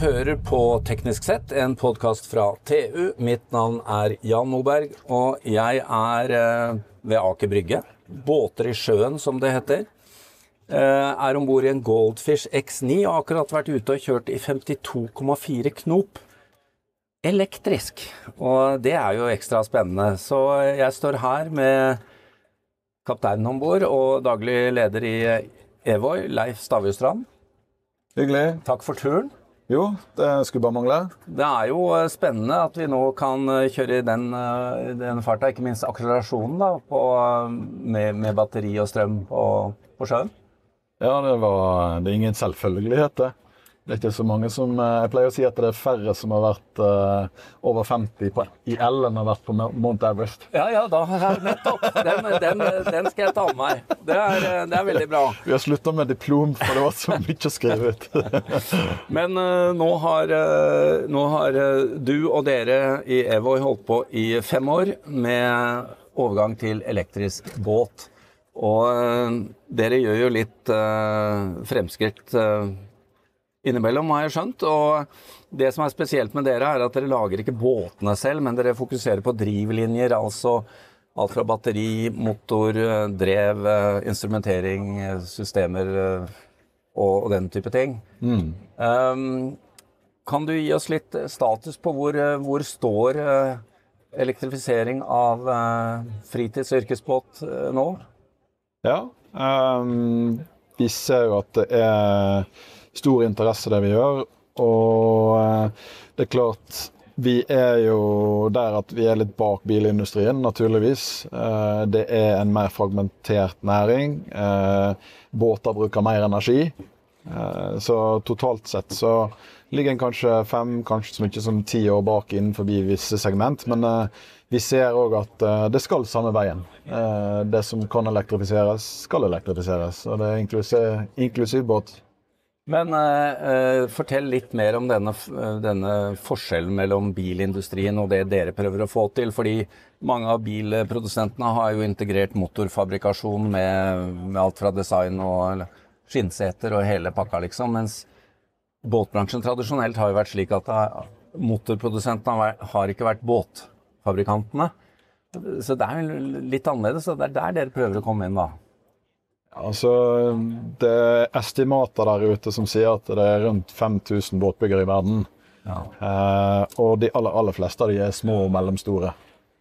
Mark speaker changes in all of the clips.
Speaker 1: hører på Teknisk sett, en podkast fra TU. Mitt navn er Jan Moberg, og jeg er eh, ved Aker Brygge. Båter i sjøen, som det heter. Eh, er om bord i en Goldfish X9 og har akkurat vært ute og kjørt i 52,4 knop. Elektrisk. Og det er jo ekstra spennende. Så jeg står her med kapteinen om bord og daglig leder i Evoy, Leif Stavjustrand.
Speaker 2: Hyggelig.
Speaker 1: Takk for turen.
Speaker 2: Jo, det skulle bare mangle.
Speaker 1: Det er jo eh, spennende at vi nå kan eh, kjøre i den, eh, den farta, ikke minst akselerasjonen da, på, med, med, batteri og strøm på, på sjøen.
Speaker 2: Ja, det, var, det er ingen selvfølgelighet, det. Det er ikke så mange som eh, Jeg pleier å si at det er færre som har vært uh, over 50 på, i L enn har vært på Mount Everest.
Speaker 1: Ja, ja, da, nettopp. Den, den, den, skal jeg ta med meg. Det er, eh, det er veldig bra.
Speaker 2: Vi har slutta med diplom, for det var så mye å skrive ut.
Speaker 1: Men uh, nå, har, uh, nå har du og dere i Evoy holdt på i fem år med overgang til elektrisk båt. Og dere gjør jo litt fremskritt innimellom, har jeg skjønt. Og det som er spesielt med dere, er at dere lager ikke båtene selv, men dere fokuserer på drivlinjer. Altså alt fra batteri, motor, drev, instrumentering, systemer og, den type ting. Mm. Um, kan du gi oss litt status på hvor, hvor står elektrifisering av fritids- og yrkesbåt nå?
Speaker 2: Ja, um, vi ser jo at det er stor interesse, det vi gjør. Og eh, det er klart vi er jo der at vi er litt bak bilindustrien, naturligvis. Eh, det er en mer fragmentert næring. Eh, båter bruker mer energi. Så totalt sett så ligger en kanskje fem, kanskje så mye som ti år bak innenfor visse segment. Men vi ser òg at det skal samme veien. Det som kan elektrifiseres, skal elektrifiseres. Og det er inklusiv, båt.
Speaker 1: Men uh, fortell litt mer om denne, denne, forskjellen mellom bilindustrien og det dere prøver å få til. Fordi mange av bilprodusentene har jo integrert motorfabrikasjon med, med alt fra design og skinnseter og hele pakka, liksom. Mens båtbransjen tradisjonelt har jo vært slik at motorprodusentene har ikke vært båtfabrikantene. Så det er litt annerledes, og det er der dere prøver å komme inn, da.
Speaker 2: Altså, Det er estimater der ute som sier at det er rundt 5000 båtbyggere i verden. Ja. Eh, og de aller, aller fleste av de er små og mellomstore.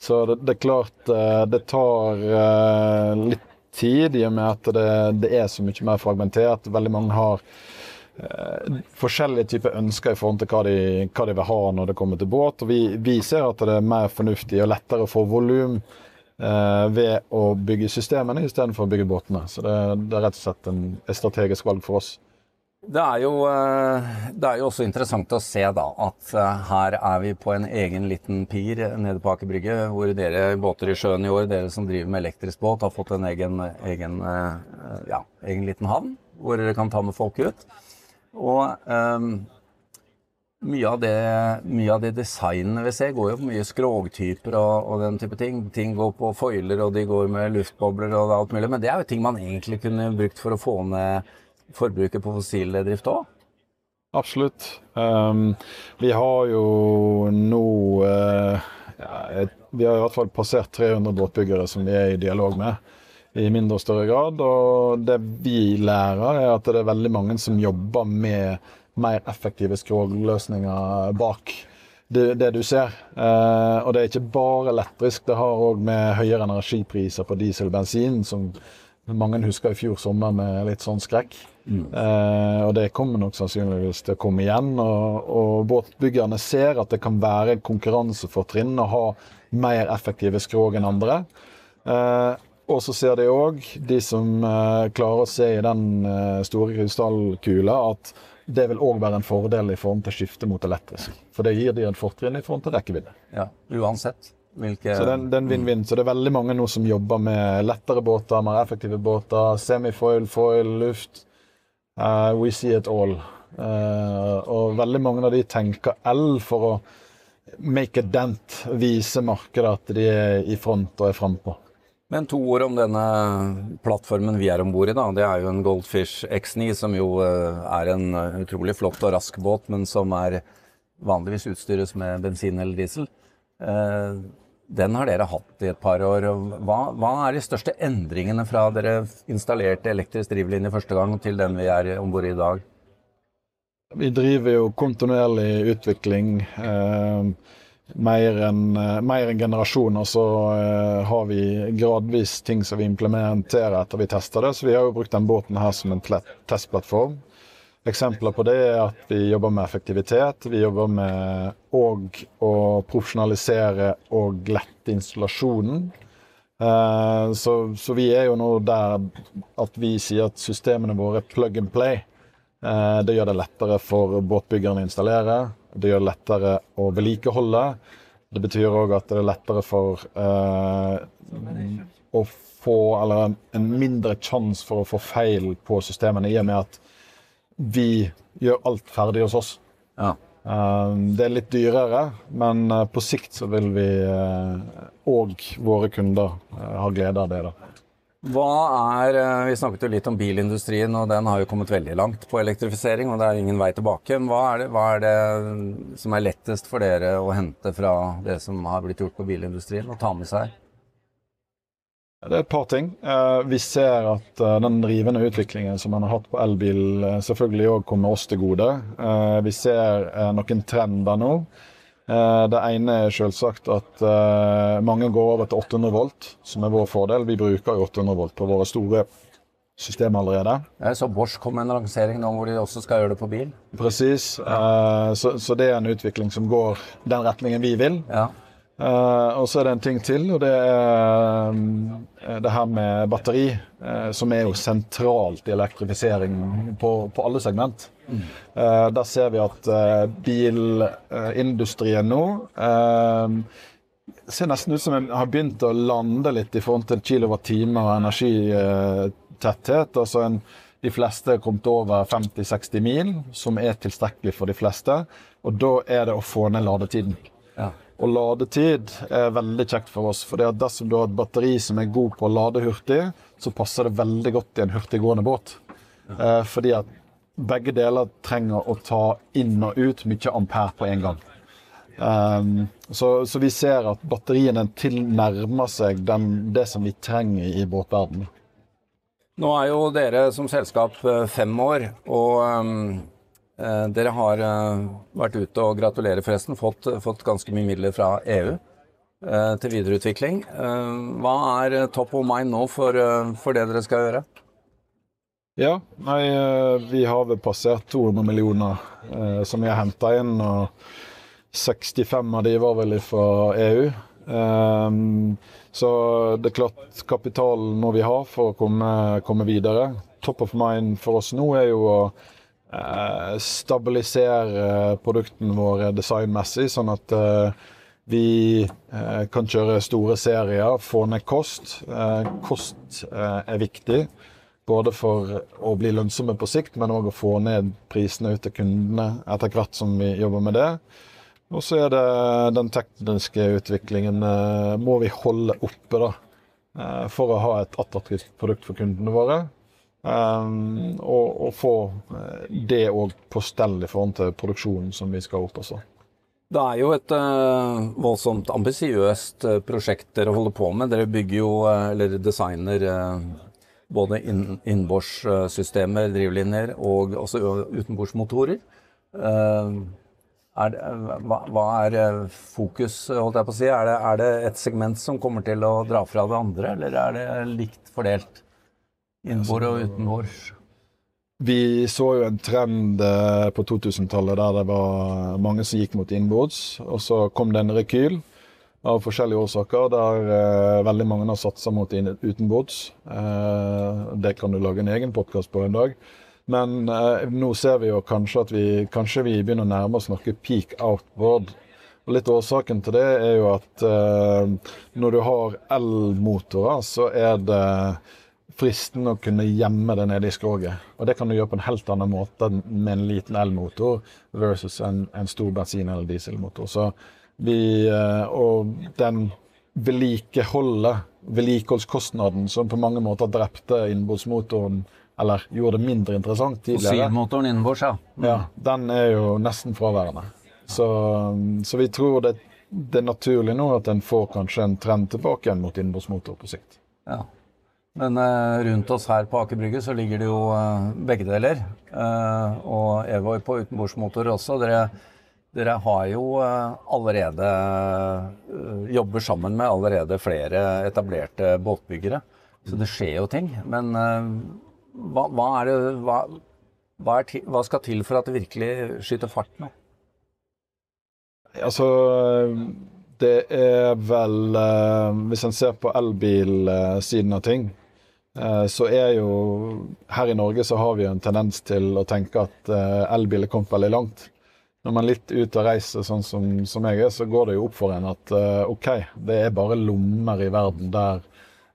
Speaker 2: Så det, det er klart eh, det tar eh, litt tid, i og med at det, det, er så mye mer fragmentert. Veldig mange har eh, forskjellige typer ønsker i forhold til hva de, hva de, vil ha når det kommer til båt. Og vi, vi ser at det er mer fornuftig og lettere å få volum ved å bygge systemene istedenfor å bygge båtene. Så det, det, er rett og slett en, strategisk valg for oss.
Speaker 1: Det er, jo, eh, det er jo også interessant å se da at eh, her er vi på en egen liten pir nede på Aker Brygge, hvor dere båter i sjøen i år, dere som driver med elektrisk båt, har fått en egen, egen, eh, ja, egen liten havn hvor dere kan ta med folk ut. Og mye av, det, mye av det designet vi ser, går jo på mye skrogtyper og, og, den type ting. Ting går på foiler, og de går med luftbobler og alt mulig. Men det er jo ting man egentlig kunne brukt for å få ned forbruket på fossildrift òg.
Speaker 2: Absolutt. Um, vi har jo nå uh, ja, Vi har i hvert fall passert 300 båtbyggere som vi er i dialog med i mindre og større grad. Og det vi lærer, er at det er veldig mange som jobber med mer effektive skrogløsninger bak det, det, du ser. Eh, og det er ikke bare elektrisk, det har òg med høyere energipriser på diesel og bensin, som mange husker i fjor sommer med litt sånn skrekk. Mm. Eh, og det kommer nok sannsynligvis til å komme igjen. Og, og båtbyggerne ser at det kan være konkurransefortrinn å ha mer effektive skrog enn andre. Eh, og så ser de òg, de som eh, klarer å se i den eh, store krystallkula, at det vil òg være en fordel i forhold til skifte mot elektrisk. For det gir de en fortrinn i forhold til rekkevidde.
Speaker 1: Ja, uansett. Hvilke...
Speaker 2: Så den, den vinn-vinn. Så det er veldig mange nå som jobber med lettere båter, mer effektive båter, semifoil, foil, luft. Uh, we see it all. Uh, og veldig mange av de tenker L for å make a dent, vise markedet at de er i front og er frampå.
Speaker 1: Men to ord om denne plattformen vi er om bord i. da. Det er jo en Goldfish X9, som jo eh, er en eh, utrolig flott og rask båt, men som er vanligvis utstyres med bensin eller diesel. Eh, den har dere hatt i et par år. Hva, hva er de største endringene fra dere installerte elektrisk drivlinje første gang til den vi er om bord i i dag?
Speaker 2: Vi driver jo kontinuerlig utvikling. Eh, mer enn eh, en generasjoner så eh, har vi gradvis ting som vi implementerer etter vi tester det. Så vi har jo brukt den båten her som en testplattform. Eksempler på det er at vi jobber med effektivitet. Vi jobber med òg å profesjonalisere og lette installasjonen. Eh, så, så, vi er jo nå der at vi sier at systemene våre er plug and play. Det gjør det lettere for båtbyggerne å installere. Det gjør det lettere å vedlikeholde. Det betyr òg at det er lettere for eh, å få Eller en, mindre sjanse for å få feil på systemene, i og med at vi gjør alt ferdig hos oss. Ja. Eh, det er litt dyrere, men uh, på sikt så vil vi og våre kunder ha glede av det. da.
Speaker 1: Er, eh, Vi snakket jo litt om bilindustrien, og den har jo kommet veldig langt på elektrifisering. og Det er ingen vei tilbake. Hva er, det, hva er det som er lettest for dere å hente fra det som har blitt gjort på bilindustrien, og ta med seg?
Speaker 2: Det er et par ting. Eh, vi ser at eh, den drivende utviklingen som man har hatt på elbil, selvfølgelig òg kommer oss til gode. Vi ser noen trender nå det ene er selvsagt at eh, mange går over til 800 volt, som er vår fordel. Vi bruker 800 volt på våre store systemer allerede.
Speaker 1: Jeg så Bosch kom med en lansering nå hvor de også skal gjøre det på bil.
Speaker 2: Presis. Ja. Eh, så, så, det er en utvikling som går den retningen vi vil. Ja. Uh, og så er det en ting til, og det er um, det her med batteri, uh, som er jo sentralt i elektrifisering på, på alle segment. Mm. der ser vi at bilindustrien nå ser nesten ut som en har begynt å lande litt i forhold til kilowattimer og energitetthet. altså en de fleste er kommet over 50-60 mil, som er tilstrekkelig for de fleste. Og da er det å få ned ladetiden. Ja. Og ladetid er veldig kjekt for oss. For dersom du har et batteri som er god på å lade hurtig, så passer det veldig godt i en hurtiggående båt. Eh, fordi at begge deler trenger å ta inn og ut mye ampere på en gang. Um, så, så, vi ser at batteriene tilnærmer seg den, det som vi trenger i båtverdenen.
Speaker 1: Nå er jo dere som selskap eh, fem år, og um dere har eh, vært ute og gratulerer forresten, fått, fått ganske mye midler fra EU eh, til videreutvikling. Hva er top of mind nå for, for det dere skal gjøre?
Speaker 2: Ja, nei, vi har vel passert 200 millioner eh, som vi har henta inn. og 65 av de var vel fra EU. Um, så det er klart kapitalen må vi ha for å komme, komme videre. Top of mind for oss nå er jo å Eh, stabilisere produktene våre designmessig, sånn at eh, vi eh, kan kjøre store serier, få ned kost. kost er viktig. Både for å bli lønnsomme på sikt, men òg å få ned prisene ut til kundene etter hvert som vi jobber med det. Og så er det den tekniske utviklingen må vi holde oppe, da. For å ha et attraktivt produkt for kundene våre. Um, og, og, få eh, det òg på stell i forhold til produksjonen som vi skal opp også.
Speaker 1: Det er jo et uh, voldsomt ambisiøst uh, prosjekt dere holder på med. Dere bygger jo, uh, eller designer, både innbordssystemer, drivlinjer, og også utenbordsmotorer. Er det, hva, hva, er fokus, holdt jeg på å si? Er det, er det et segment som kommer til å dra fra det andre, eller er det likt fordelt? Innbord og utenbords?
Speaker 2: Vi så jo en trend eh, på 2000-tallet der det var mange som gikk mot innbords. Og så kom det en rekyl av forskjellige årsaker der uh, veldig mange har satsa mot utenbords. Uh, det kan du lage en egen podkast på en dag. Men uh, nå ser vi jo kanskje at vi kanskje vi begynner å nærme oss noe peak outboard. Og Litt årsaken til det er jo at når du har elmotorer, så er det fristende å kunne gjemme det nede i skroget. Og det kan du gjøre på en helt annen måte med en liten elmotor versus en, en, stor bensin- eller dieselmotor. Så vi, eh, og den vedlikeholdet, vedlikeholdskostnaden, som på mange måter drepte innbordsmotoren, eller gjorde det mindre interessant tidligere,
Speaker 1: Fossilmotoren innenbords, ja.
Speaker 2: ja, den er jo nesten fraværende. Så, så vi tror det, det er naturlig nå at en får kanskje en trend tilbake igjen mot innbordsmotor på sikt.
Speaker 1: Ja. Men eh, rundt oss her på Aker Brygge så ligger det jo eh, begge deler. Eh, og Evoy på utenbordsmotor også. Dere, dere har jo allerede Jobber sammen med allerede flere etablerte båtbyggere. Så det skjer jo ting. Men hva, hva det hva, hva, ti, hva skal til for at det virkelig skyter fart nå?
Speaker 2: Altså, det er vel Hvis en ser på elbilsiden av ting, så er jo Her i Norge så har vi en tendens til å tenke at eh, elbil er kommet veldig langt. Når man er litt ut og reiser sånn som, som jeg er, så går det jo opp for en at OK, det er bare lommer i verden der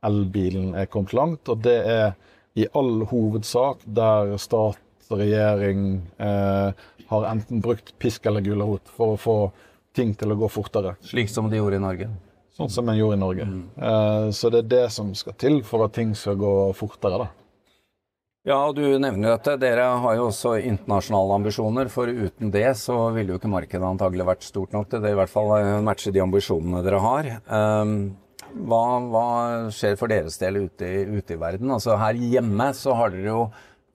Speaker 2: elbilen er kommet langt, og det er i all hovedsak der stat og regjering eh, har enten brukt pisk eller gulrot for å få ting til å gå fortere.
Speaker 1: Slik som de gjorde i Norge.
Speaker 2: Sånn som en gjorde i Norge. Mm. Uh, så det er det som skal til for at ting skal gå fortere, da.
Speaker 1: Ja, du nevner jo dette. Dere har jo også internasjonale ambisjoner. For uten det så ville jo ikke markedet antagelig vært stort nok til det. I hvert fall matche de ambisjonene dere har. Um, hva, hva, skjer for deres del ute i, ute i verden? Altså Her hjemme så har dere jo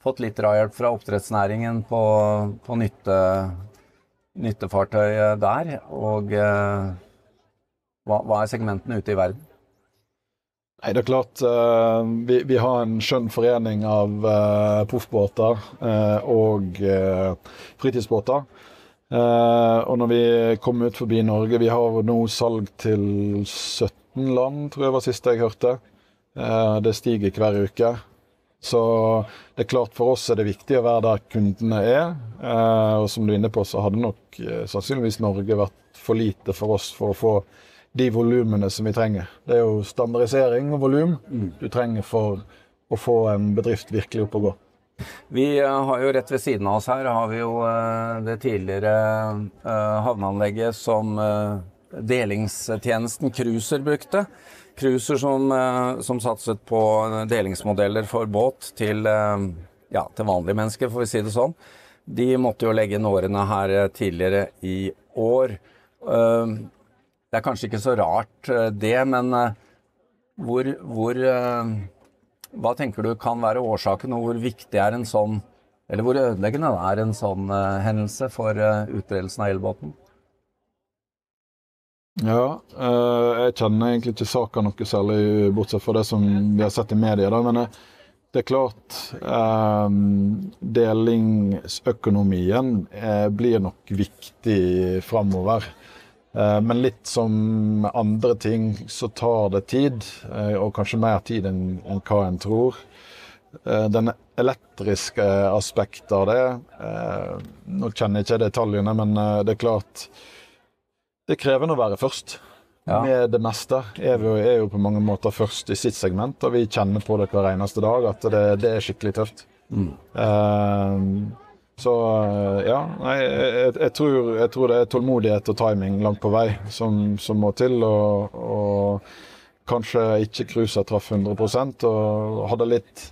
Speaker 1: fått litt drahjelp fra oppdrettsnæringen på, på nytte, nyttefartøy der. Og eh, hva, hva, er segmentene ute i verden?
Speaker 2: Nei, det er klart uh, vi, vi, har en skjønn forening av uh, proffbåter uh, og fritidsbåter. og når vi kommer ut forbi Norge Vi har nå salg til 17 land, tror jeg var siste jeg hørte. det stiger hver uke. Så det er klart for oss er det viktig å være der kundene er. Og som du er inne på, så hadde nok sannsynligvis Norge vært for lite for oss for å få de volumene som vi trenger. Det er jo standardisering og volum mm. du trenger for å få en bedrift virkelig opp og gå.
Speaker 1: Vi eh, har jo rett ved siden av oss her har vi jo det tidligere havneanlegget som delingstjenesten Cruiser brukte. Cruiser som, eh, som, satset på delingsmodeller for båt til, eh, ja, til vanlige mennesker, får vi si det sånn. De måtte jo legge inn årene her eh, tidligere i år. Det er kanskje ikke så rart det, men hvor, hvor Hva tenker du kan være årsaken, og hvor viktig er en sånn Eller hvor ødeleggende er en sånn hendelse for utbredelsen av elbåten?
Speaker 2: Ja, jeg kjenner egentlig ikke saka noe særlig, bortsett fra det som vi har sett i media. Da. Men eh, det er klart Delingsøkonomien blir nok viktig framover. Uh, men litt som andre ting så tar det tid, og kanskje mer tid enn, hva en tror. Den elektriske aspektet av det Nå kjenner jeg ikke detaljene, men det er klart det er krevende å være først ja. med det meste. Vi er jo på mange måter først i sitt segment, og vi kjenner på det hver eneste dag at det, det er skikkelig tøft. Mm. Uh, så ja, nei, jeg, jeg, tror, jeg, tror, det er tålmodighet og timing langt på vei som, som må til. Og, og kanskje ikke Cruiser traff 100% og hadde litt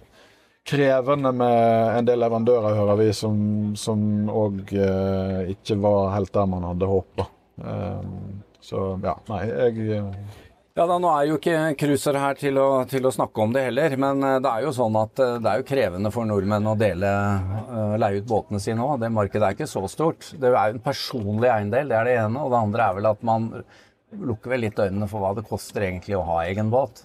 Speaker 2: krevende med en del leverandører, hører vi, som òg eh, ikke var helt der man hadde håpa. Um, så ja, nei, jeg eh,
Speaker 1: ja, da, Nå er jo ikke Cruiser her til å, til å, snakke om det heller, men eh, det er jo sånn at eh, det er jo krevende for nordmenn å dele, uh, leie ut båtene sine òg. Det markedet er ikke så stort. Det er jo en personlig eiendel, det er det ene. Og det andre er vel at man lukker vel litt øynene for hva det koster egentlig å ha egen båt.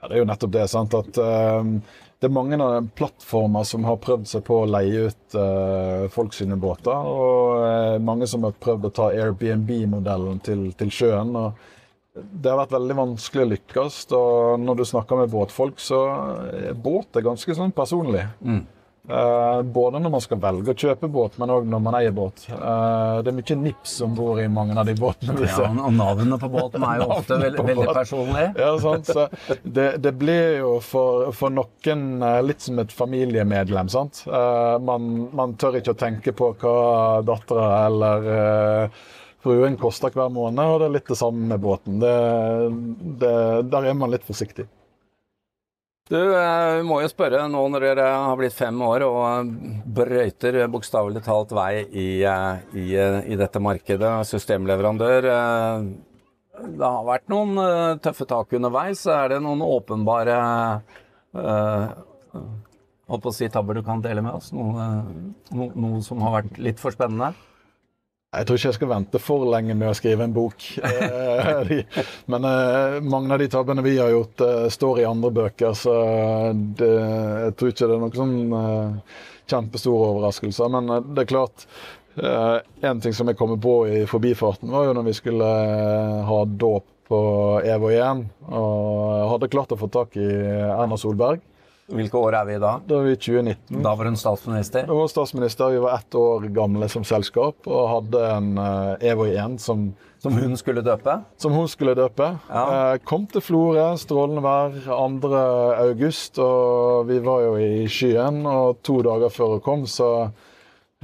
Speaker 2: Ja, Det er jo nettopp det. sant, at uh, det er mange av plattformer som har prøvd seg på å leie ut uh, folk båter. Og uh, mange som har prøvd å ta Airbnb-modellen til, til, sjøen. og Det har vært veldig vanskelig å lykkes. og Når du snakker med båtfolk, så er båt er ganske sånn personlig. Mm. Eh, både når man skal velge å kjøpe båt, men òg når man eier båt. Eh, det er mye nips om bord i mange av de båtene.
Speaker 1: Ja, og navnene på båten er jo ofte veld, veldig personlige.
Speaker 2: Ja, sant? Så det, det, blir jo for, for noen uh, litt som et familiemedlem. sant? Man, man, tør ikke å tenke på hva dattera eller fruen koster hver måned, og det er litt det samme med båten. Det, det, der er man litt forsiktig.
Speaker 1: Du, eh, må jo spørre nå når dere har blitt fem år og brøyter bokstavelig talt vei i, eh, i, eh, i, dette markedet, systemleverandør. Det har vært noen tøffe tak underveis. Er det noen åpenbare øh, si tabber du kan dele med oss? Noe, no, noe som har vært litt for spennende?
Speaker 2: Jeg tror ikke jeg skal vente for lenge med å skrive en bok. Eh, men eh, mange av de tabbene vi har gjort, eh, står i andre bøker, så det, jeg tror ikke det er noen sånn kjempestore overraskelser. Men det er klart En ting som jeg kommer på i forbifarten, var jo når vi skulle ha dåp på Evo igjen, og hadde klart å få tak i Erna Solberg.
Speaker 1: Hvilke år er vi da?
Speaker 2: Da er vi i 2019.
Speaker 1: Da var hun statsminister?
Speaker 2: Da var statsminister. Vi var ett år gamle som selskap og hadde en uh, Evo 1 som
Speaker 1: Som hun skulle døpe?
Speaker 2: Som hun skulle døpe. Ja. Uh, kom til Florø, strålende vær 2. august, og vi var jo i skyen. Og to dager før hun kom, så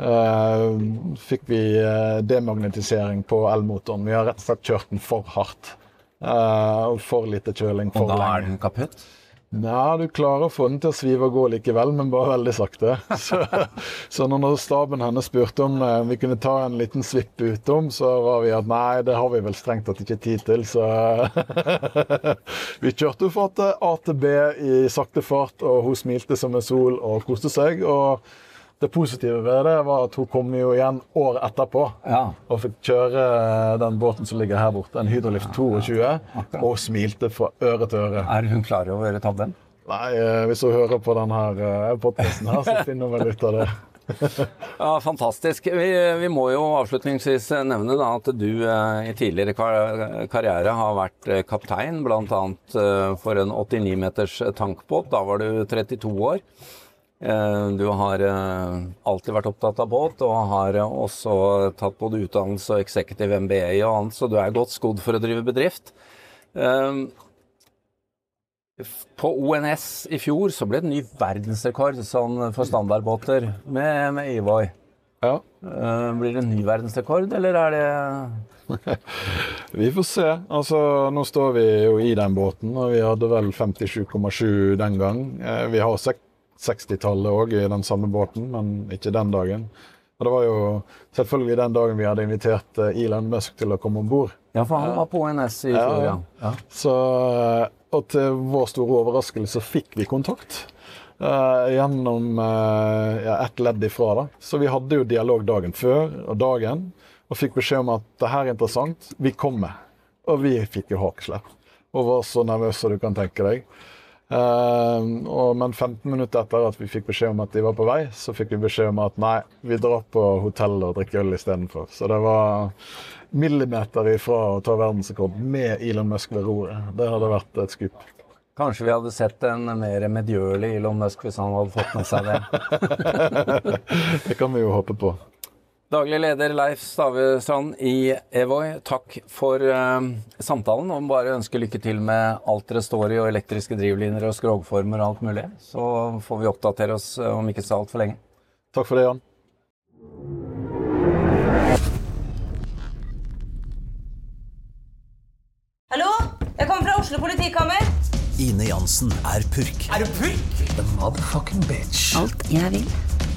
Speaker 2: uh, fikk vi demagnetisering på elmotoren. Vi har rett og slett kjørt den for hardt. for lite kjøling for
Speaker 1: lenge. Og da
Speaker 2: lenge.
Speaker 1: er den kaputt?
Speaker 2: Nei, du klarer å få den til å svive og gå likevel, men bare veldig sakte. Så, så når staben hennes spurte om eh, vi kunne ta en liten svipp utom, så var vi at nei, det har vi vel strengt tatt ikke tid til, så Vi kjørte fra A til B i sakte fart, og hun smilte som en sol og koste seg. og det positive ved det var at hun kom jo igjen år etterpå ja. og fikk kjøre den båten som ligger her borte, en Hydrolift 22, ja, og smilte fra øre til øre.
Speaker 1: Er hun klar over tabben?
Speaker 2: Nei, eh, hvis hun hører på denne eh, podkasten her, så finner hun vel ut av det.
Speaker 1: ja, Fantastisk. Vi, vi, må jo avslutningsvis nevne da, at du eh, i tidligere kar karriere har vært kaptein, bl.a. for en 89 meters tankbåt. Da var du 32 år. Eh, du har eh, alltid vært opptatt av båt, og har også tatt både utdannelse og executive MBA og annet, så du er godt skodd for å drive bedrift. Eh, på ONS i fjor så ble det ny verdensrekord sånn for standardbåter med, med Evoy. Ja. Blir det en ny verdensrekord, eller er det
Speaker 2: Vi får se. Altså, nå står vi jo i den båten, og vi hadde vel 57,7 den gang. Vi har 60-tallet òg i den samme båten, men ikke den dagen. Og Det var jo selvfølgelig den dagen vi hadde invitert eh, Elon Musk til å komme om bord.
Speaker 1: Ja, for han var på NS i fjor, ja. ja.
Speaker 2: Så, eh, og til vår store overraskelse fikk vi kontakt. Uh, gjennom uh, ja, ett ledd ifra. da. Så vi hadde jo dialog dagen før og dagen, og fikk beskjed om at det her er interessant, vi kommer. Og vi fikk jo hakeslepp. Og var så nervøse du kan tenke deg. Uh, og, men 15 minutter etter at vi fikk beskjed om at de var på vei, så fikk vi beskjed om at nei, vi drar på hotellet og drikker øl istedenfor. Så det var millimeter ifra å ta verdensrekord med Elon Musk ved roret. Det hadde vært et skup.
Speaker 1: Kanskje vi hadde sett en mer medgjørlig Elon Musk hvis han hadde fått med seg det.
Speaker 2: det kan vi jo håpe på.
Speaker 1: Daglig leder Leif Stavestrand i Evoy, takk for uh, samtalen. Og bare ønske lykke til med alt dere står i, og elektriske drivlinjer og skrogformer og alt mulig. Så får vi oppdatere oss uh, om ikke så altfor lenge.
Speaker 2: Takk for det, Jan.
Speaker 3: Hallo? Jeg kommer fra Oslo politikammer.
Speaker 4: Ine Jansen er purk.
Speaker 3: Er du purk?
Speaker 4: The motherfucking bitch.
Speaker 5: Alt jeg vil